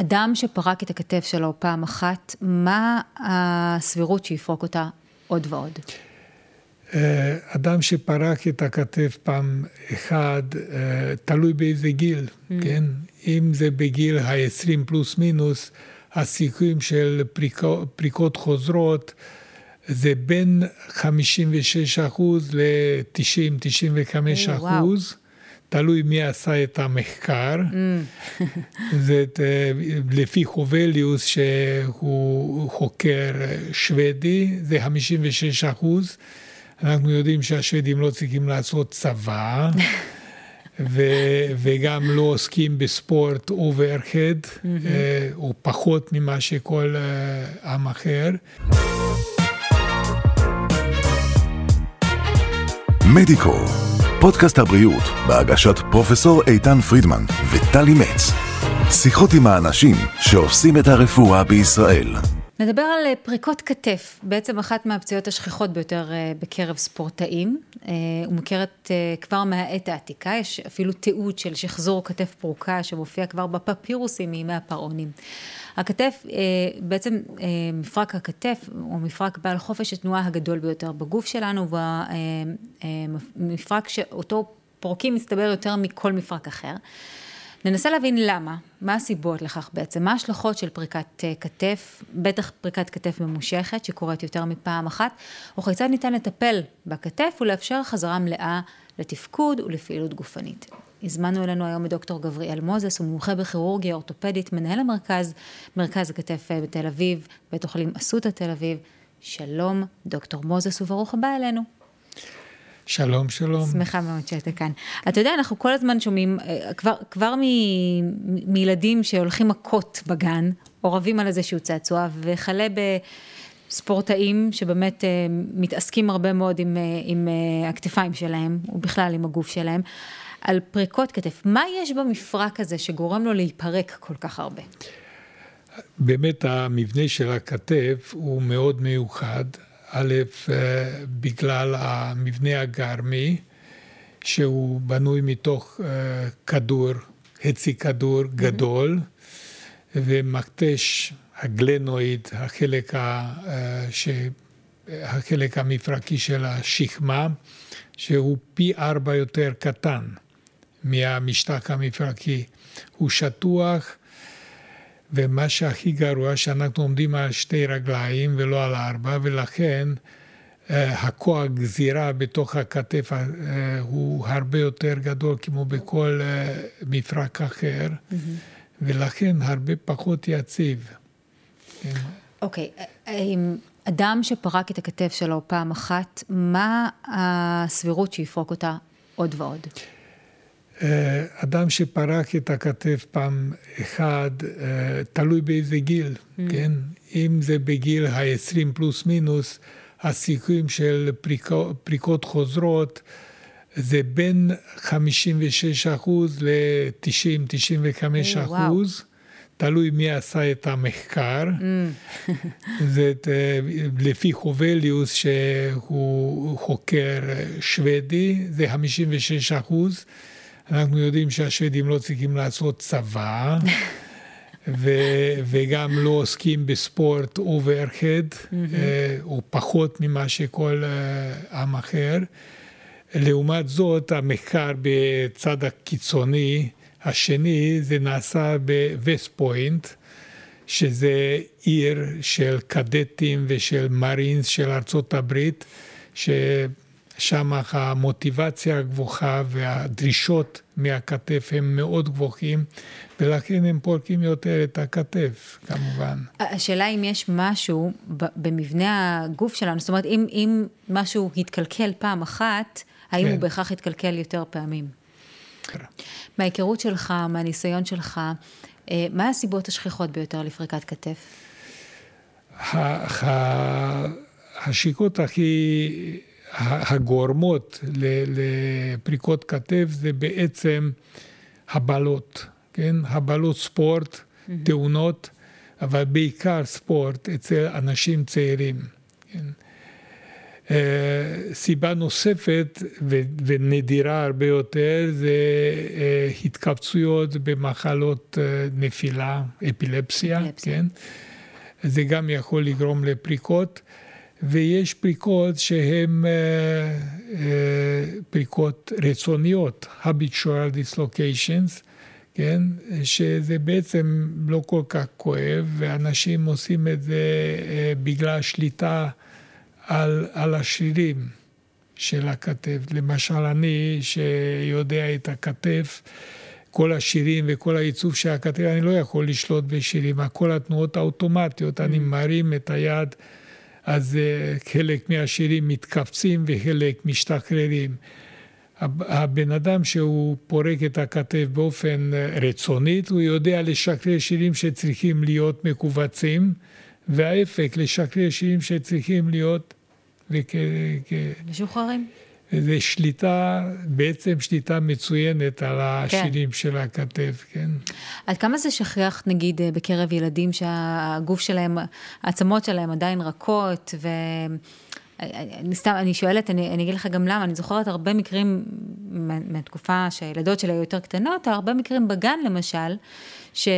אדם שפרק את הכתף שלו פעם אחת, מה הסבירות שיפרוק אותה עוד ועוד? אה, אדם שפרק את הכתף פעם אחת, אה, תלוי באיזה גיל, mm. כן? אם זה בגיל ה-20 פלוס מינוס, הסיכויים של פריקו, פריקות חוזרות זה בין 56 אחוז ל-90-95 אחוז. תלוי מי עשה את המחקר. Mm. זה אה, לפי חובליוס, שהוא חוקר שוודי, זה 56 אחוז. אנחנו יודעים שהשוודים לא צריכים לעשות צבא, ו- וגם לא עוסקים בספורט אוברחד, mm-hmm. או פחות ממה שכל אה, עם אחר. מדיקו, פודקאסט הבריאות בהגשת פרופסור איתן פרידמן וטלי מצ. שיחות עם האנשים שעושים את הרפואה בישראל. נדבר על אה, פריקות כתף, בעצם אחת מהפציעות השכיחות ביותר אה, בקרב ספורטאים. אה, ומוכרת כבר מהעת העתיקה, יש אפילו תיעוד של שחזור כתף פרוקה שמופיע כבר בפפירוסים מימי הפרעונים. הכתף, בעצם מפרק הכתף הוא מפרק בעל חופש התנועה הגדול ביותר בגוף שלנו, והמפרק שאותו פורקים מסתבר יותר מכל מפרק אחר. ננסה להבין למה, מה הסיבות לכך בעצם, מה ההשלכות של פריקת אה, כתף, בטח פריקת כתף ממושכת שקורית יותר מפעם אחת, או כיצד ניתן לטפל בכתף ולאפשר חזרה מלאה לתפקוד ולפעילות גופנית. הזמנו אלינו היום את דוקטור גבריאל מוזס, הוא מומחה בכירורגיה אורתופדית, מנהל המרכז, מרכז הכתף אה, בתל אביב, בית החולים אסותא תל אביב. שלום, דוקטור מוזס, וברוך הבא אלינו. שלום, שלום. שמחה מאוד שאתה כאן. אתה יודע, אנחנו כל הזמן שומעים, אה, כבר, כבר מ, מילדים שהולכים מכות בגן, או רבים על איזשהו צעצוע, וכלה בספורטאים שבאמת אה, מתעסקים הרבה מאוד עם, עם הכתפיים שלהם, ובכלל עם הגוף שלהם, על פריקות כתף. מה יש במפרק הזה שגורם לו להיפרק כל כך הרבה? באמת המבנה של הכתף הוא מאוד מיוחד. א', אה, בגלל המבנה הגרמי, שהוא בנוי מתוך אה, כדור, חצי כדור גדול, ומכתש הגלנואיד, החלק, ה, אה, ש... החלק המפרקי של השכמה, שהוא פי ארבע יותר קטן מהמשטח המפרקי. הוא שטוח, ומה שהכי גרוע, שאנחנו עומדים על שתי רגליים ולא על ארבע, ולכן אה, הכוח גזירה בתוך הכתף אה, הוא הרבה יותר גדול כמו בכל אה, מפרק אחר, mm-hmm. ולכן הרבה פחות יציב. כן. אוקיי, okay. אדם שפרק את הכתף שלו פעם אחת, מה הסבירות שיפרוק אותה עוד ועוד? אה, אדם שפרק את הכתף פעם אחת, אה, תלוי באיזה גיל, mm. כן? אם זה בגיל ה-20 פלוס מינוס, הסיכויים של פריקו, פריקות חוזרות זה בין 56 אחוז ל-90-95 אחוז. תלוי מי עשה את המחקר. Mm. זה אה, לפי חובליוס, שהוא חוקר שוודי, זה 56 אחוז. אנחנו יודעים שהשוודים לא צריכים לעשות צבא, ו- וגם לא עוסקים בספורט אוברחד, mm-hmm. או פחות ממה שכל אה, עם אחר. לעומת זאת, המחקר בצד הקיצוני השני, זה נעשה בווסט פוינט, שזה עיר של קדטים ושל מרינס של ארצות הברית, ש... שם המוטיבציה הגבוהה והדרישות מהכתף הם מאוד גבוהים, ולכן הם פורקים יותר את הכתף, כמובן. השאלה אם יש משהו במבנה הגוף שלנו, זאת אומרת, אם, אם משהו התקלקל פעם אחת, האם כן. הוא בהכרח התקלקל יותר פעמים? מההיכרות שלך, מהניסיון שלך, אה, מה הסיבות השכיחות ביותר לפריקת כתף? השיקות הכי הגורמות לפריקות כתף זה בעצם הבלות, כן? הבלות ספורט, mm-hmm. תאונות, אבל בעיקר ספורט אצל אנשים צעירים. כן? סיבה נוספת ונדירה הרבה יותר זה התכווצויות במחלות נפילה, אפילפסיה, אפילפסיה. כן? זה גם יכול לגרום לפריקות. ויש פריקות שהן פריקות רצוניות, habitual dislocations, כן? שזה בעצם לא כל כך כואב, ואנשים עושים את זה בגלל שליטה על, על השרירים של הכתף. למשל, אני, שיודע את הכתף, כל השירים וכל העיצוב של הכתף, אני לא יכול לשלוט בשירים, כל התנועות האוטומטיות, אני מרים את היד. אז חלק מהשירים מתכווצים וחלק משתחררים. הבן אדם שהוא פורק את הכתף באופן רצונית, הוא יודע לשחרר שירים שצריכים להיות מכווצים, וההפך, לשחרר שירים שצריכים להיות... וכ... משוחררים. זה שליטה, בעצם שליטה מצוינת על השירים כן. של הכתף, כן. עד כמה זה שכיח, נגיד, בקרב ילדים שהגוף שלהם, העצמות שלהם עדיין רכות, ו... אני סתם, אני שואלת, אני, אני אגיד לך גם למה, אני זוכרת הרבה מקרים מהתקופה שהילדות שלי היו יותר קטנות, הרבה מקרים בגן למשל, ש...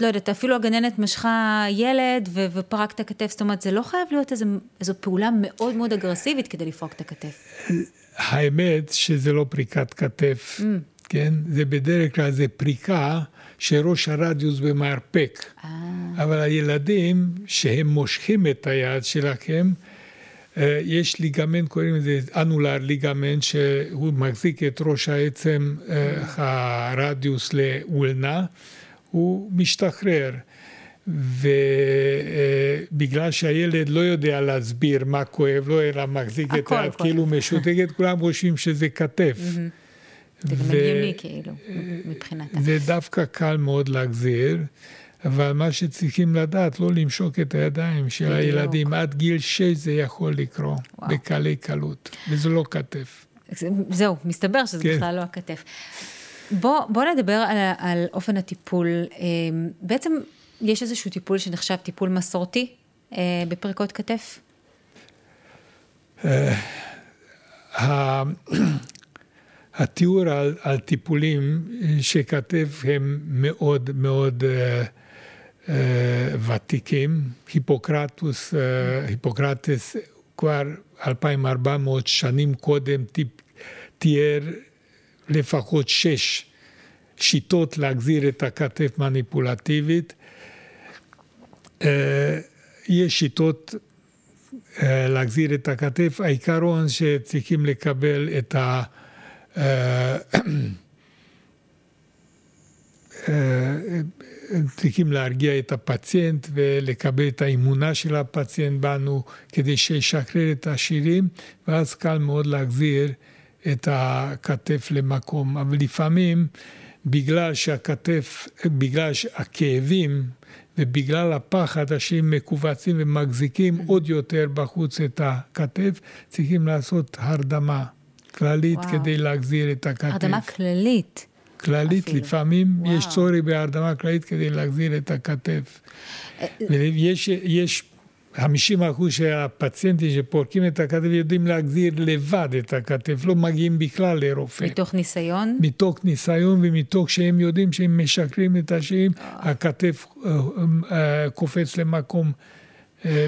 לא יודעת, אפילו הגננת משכה ילד ופרק את הכתף, זאת אומרת, זה לא חייב להיות איזו, איזו פעולה מאוד מאוד אגרסיבית כדי לפרוק את הכתף. האמת שזה לא פריקת כתף, mm. כן? זה בדרך כלל זה פריקה שראש הרדיוס במרפק. אה. אבל הילדים שהם מושכים את היד שלכם, יש ליגמנט, קוראים לזה אנולר ליגמנט, שהוא מחזיק את ראש העצם, אה, הרדיוס לאולנה, הוא משתחרר. ובגלל שהילד לא יודע להסביר מה כואב לו, אלא מחזיק את היד כאילו משותקת, כולם חושבים שזה כתף. זה גם הגיוני כאילו, מבחינת... זה דווקא קל מאוד להחזיר. אבל מה שצריכים לדעת, לא למשוק את הידיים של הילדים. עד גיל שש זה יכול לקרות, בקלי קלות, וזה לא כתף. זהו, מסתבר שזה כן. בכלל לא הכתף. בוא, בוא נדבר על, על אופן הטיפול. אמ, בעצם יש איזשהו טיפול שנחשב טיפול מסורתי אה, בפרקות כתף? אה, התיאור על, על טיפולים שכתב הם מאוד מאוד uh, ותיקים, היפוקרטוס, היפוקרטס כבר 2400 שנים קודם תיאר לפחות שש שיטות להחזיר את הכתף מניפולטיבית. יש שיטות להחזיר את הכתף, העיקרון שצריכים לקבל את ה... צריכים להרגיע את הפציינט ולקבל את האמונה של הפציינט בנו כדי שישחרר את השירים, ואז קל מאוד להחזיר את הכתף למקום. אבל לפעמים, בגלל שהכתף, בגלל הכאבים ובגלל הפחד, השירים מכווצים ומחזיקים עוד יותר בחוץ את הכתף, צריכים לעשות הרדמה כללית וואו. כדי להחזיר את הכתף. הרדמה כללית. כללית, אפילו. לפעמים וואו. יש צורך בהרדמה כללית כדי להחזיר את הכתף. אה, ויש יש 50 אחוז של הפציינטים שפורקים את הכתף יודעים להחזיר לבד את הכתף, לא מגיעים בכלל לרופא. מתוך ניסיון? מתוך ניסיון ומתוך שהם יודעים שהם משקרים את השירים, הכתף אה, אה, קופץ למקום.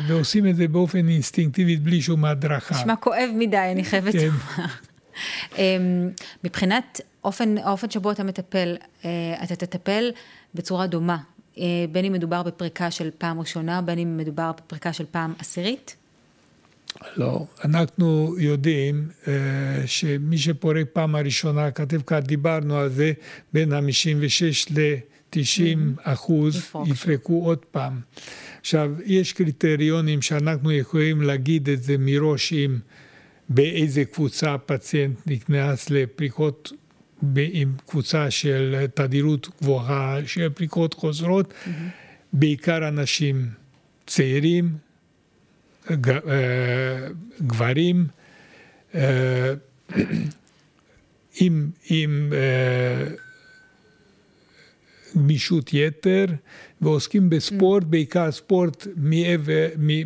ועושים את זה באופן אינסטינקטיבי בלי שום הדרכה. נשמע כואב מדי, אני חייבת כן. לומר. אמ, מבחינת אופן, האופן שבו אתה מטפל, אה, אתה תטפל בצורה דומה, אה, בין אם מדובר בפריקה של פעם ראשונה, בין אם מדובר בפריקה של פעם עשירית? לא, אנחנו יודעים uh, שמי שפורק פעם הראשונה, כתב כאן, דיברנו על זה, בין 56 ל-90 mm-hmm. אחוז יפרקו עוד פעם. עכשיו, יש קריטריונים שאנחנו יכולים להגיד את זה מראש עם באיזה קבוצה הפציינט נכנס לפריקות עם קבוצה של תדירות גבוהה של פריקות חוזרות, mm-hmm. בעיקר אנשים צעירים, גברים, עם, עם גמישות יתר, ועוסקים בספורט, mm. בעיקר ספורט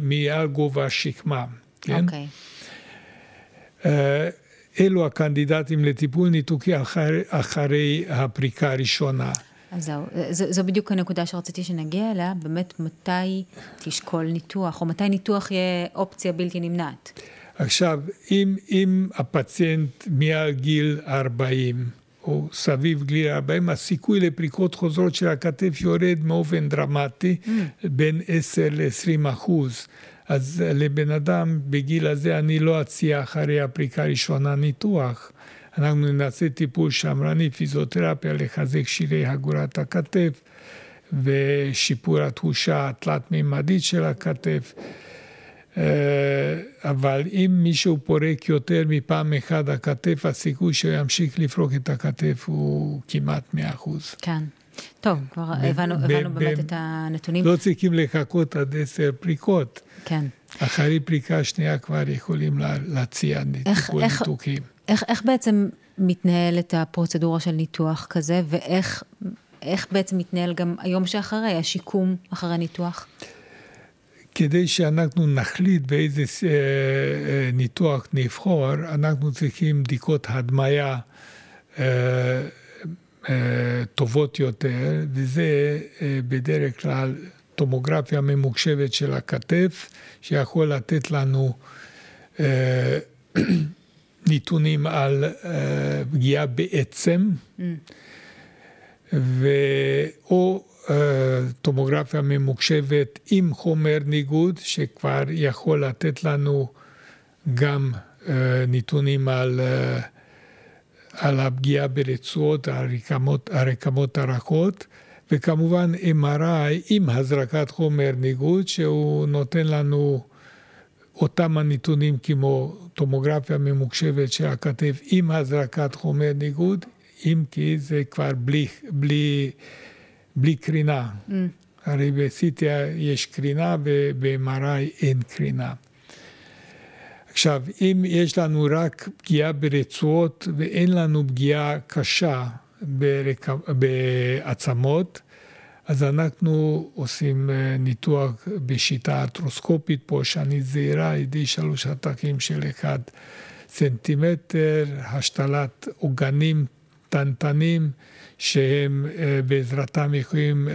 מעל גובה השכמה. כן? אוקיי. Okay. אלו הקנדידטים לטיפול ניתוקי אחרי, אחרי הפריקה הראשונה. אז זהו, זו, זו בדיוק הנקודה שרציתי שנגיע אליה, באמת מתי תשקול ניתוח, או מתי ניתוח יהיה אופציה בלתי נמנעת. עכשיו, אם, אם הפציינט מעל גיל 40, או סביב גיל 40, הסיכוי לפריקות חוזרות של הכתף יורד באופן דרמטי, mm. בין 10 ל-20 אחוז. אז לבן אדם בגיל הזה אני לא אציע אחרי הפריקה הראשונה ניתוח. אנחנו נעשה טיפול שמרני, פיזיותרפיה, לחזק שירי הגורת הכתף ושיפור התחושה התלת-מימדית של הכתף. אה, אבל אם מישהו פורק יותר מפעם אחת הכתף, הסיכוי שהוא ימשיך לפרוק את הכתף הוא כמעט 100%. כן. טוב, כבר הבנו, הבנו באמת את הנתונים. לא צריכים לחכות עד עשר פריקות. כן. אחרי פריקה שנייה כבר יכולים להציע טיפול ניתוקים. איך, איך בעצם מתנהלת הפרוצדורה של ניתוח כזה, ואיך איך בעצם מתנהל גם היום שאחרי, השיקום אחרי ניתוח? כדי שאנחנו נחליט באיזה אה, אה, ניתוח נבחור, אנחנו צריכים בדיקות הדמיה אה, טובות יותר, וזה בדרך כלל טומוגרפיה ממוחשבת של הכתף, שיכול לתת לנו נתונים על פגיעה בעצם, mm. ו... או טומוגרפיה ממוחשבת עם חומר ניגוד, שכבר יכול לתת לנו גם נתונים על, על הפגיעה ברצועות, הרקמות, הרקמות הרכות, וכמובן MRI עם הזרקת חומר ניגוד, שהוא נותן לנו אותם הנתונים כמו טומוגרפיה ממוחשבת של הכתף עם הזרקת חומר ניגוד, אם כי זה כבר בלי, בלי בלי קרינה. Mm. הרי ב-CT יש קרינה וב-MRI אין קרינה. עכשיו, אם יש לנו רק פגיעה ברצועות ואין לנו פגיעה קשה ברק... בעצמות, אז אנחנו עושים אה, ניתוח בשיטה אטרוסקופית פה, שאני זהירה, ידי שלוש עתקים של אחד סנטימטר, השתלת עוגנים קטנטנים. שהם אה, בעזרתם יכולים אה,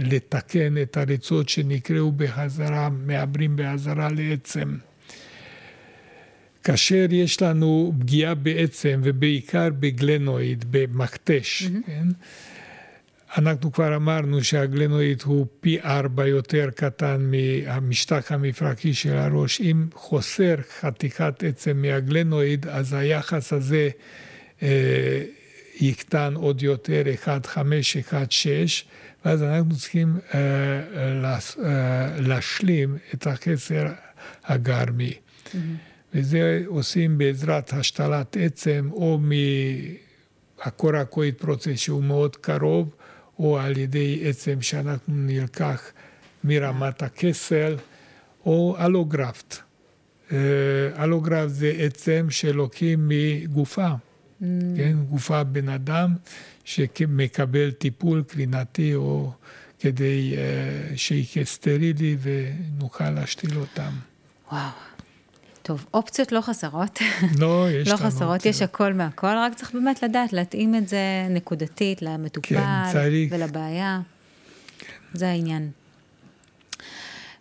לתקן את הרצועות שנקראו בחזרה, מעברים בחזרה לעצם. כאשר יש לנו פגיעה בעצם, ובעיקר בגלנואיד, במכתש, mm-hmm. כן? אנחנו כבר אמרנו שהגלנואיד הוא פי ארבע יותר קטן מהמשטח המפרקי של הראש. אם חוסר חתיכת עצם מהגלנואיד, אז היחס הזה אה, יקטן עוד יותר 1.5, 1.6, ואז אנחנו צריכים uh, uh, להשלים את החסר הגרמי. Mm-hmm. וזה עושים בעזרת השתלת עצם, או מהקורקויד פרוצס שהוא מאוד קרוב, או על ידי עצם שאנחנו נלקח מרמת הכסל, או אלוגרפט. אלוגרפט זה עצם שלוקחים מגופה. mm. כן, גופה בן אדם שמקבל טיפול קרינתי או כדי uh, שיהיה סטרילי ונוכל להשתיל אותם. וואו. טוב, אופציות לא חסרות. לא, יש לא חסרות, יש הכל מהכל, רק צריך באמת לדעת להתאים את זה נקודתית למטופל כן, צריך... ולבעיה. כן. זה העניין.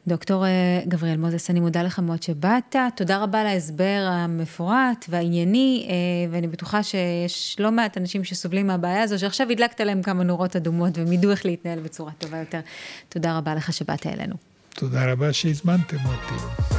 דוקטור אה, גבריאל מוזס, אני מודה לך מאוד שבאת. תודה רבה על ההסבר המפורט והענייני, אה, ואני בטוחה שיש לא מעט אנשים שסובלים מהבעיה הזו, שעכשיו הדלקת להם כמה נורות אדומות והם ידעו איך להתנהל בצורה טובה יותר. תודה רבה לך שבאת אלינו. תודה רבה שהזמנתם אותי.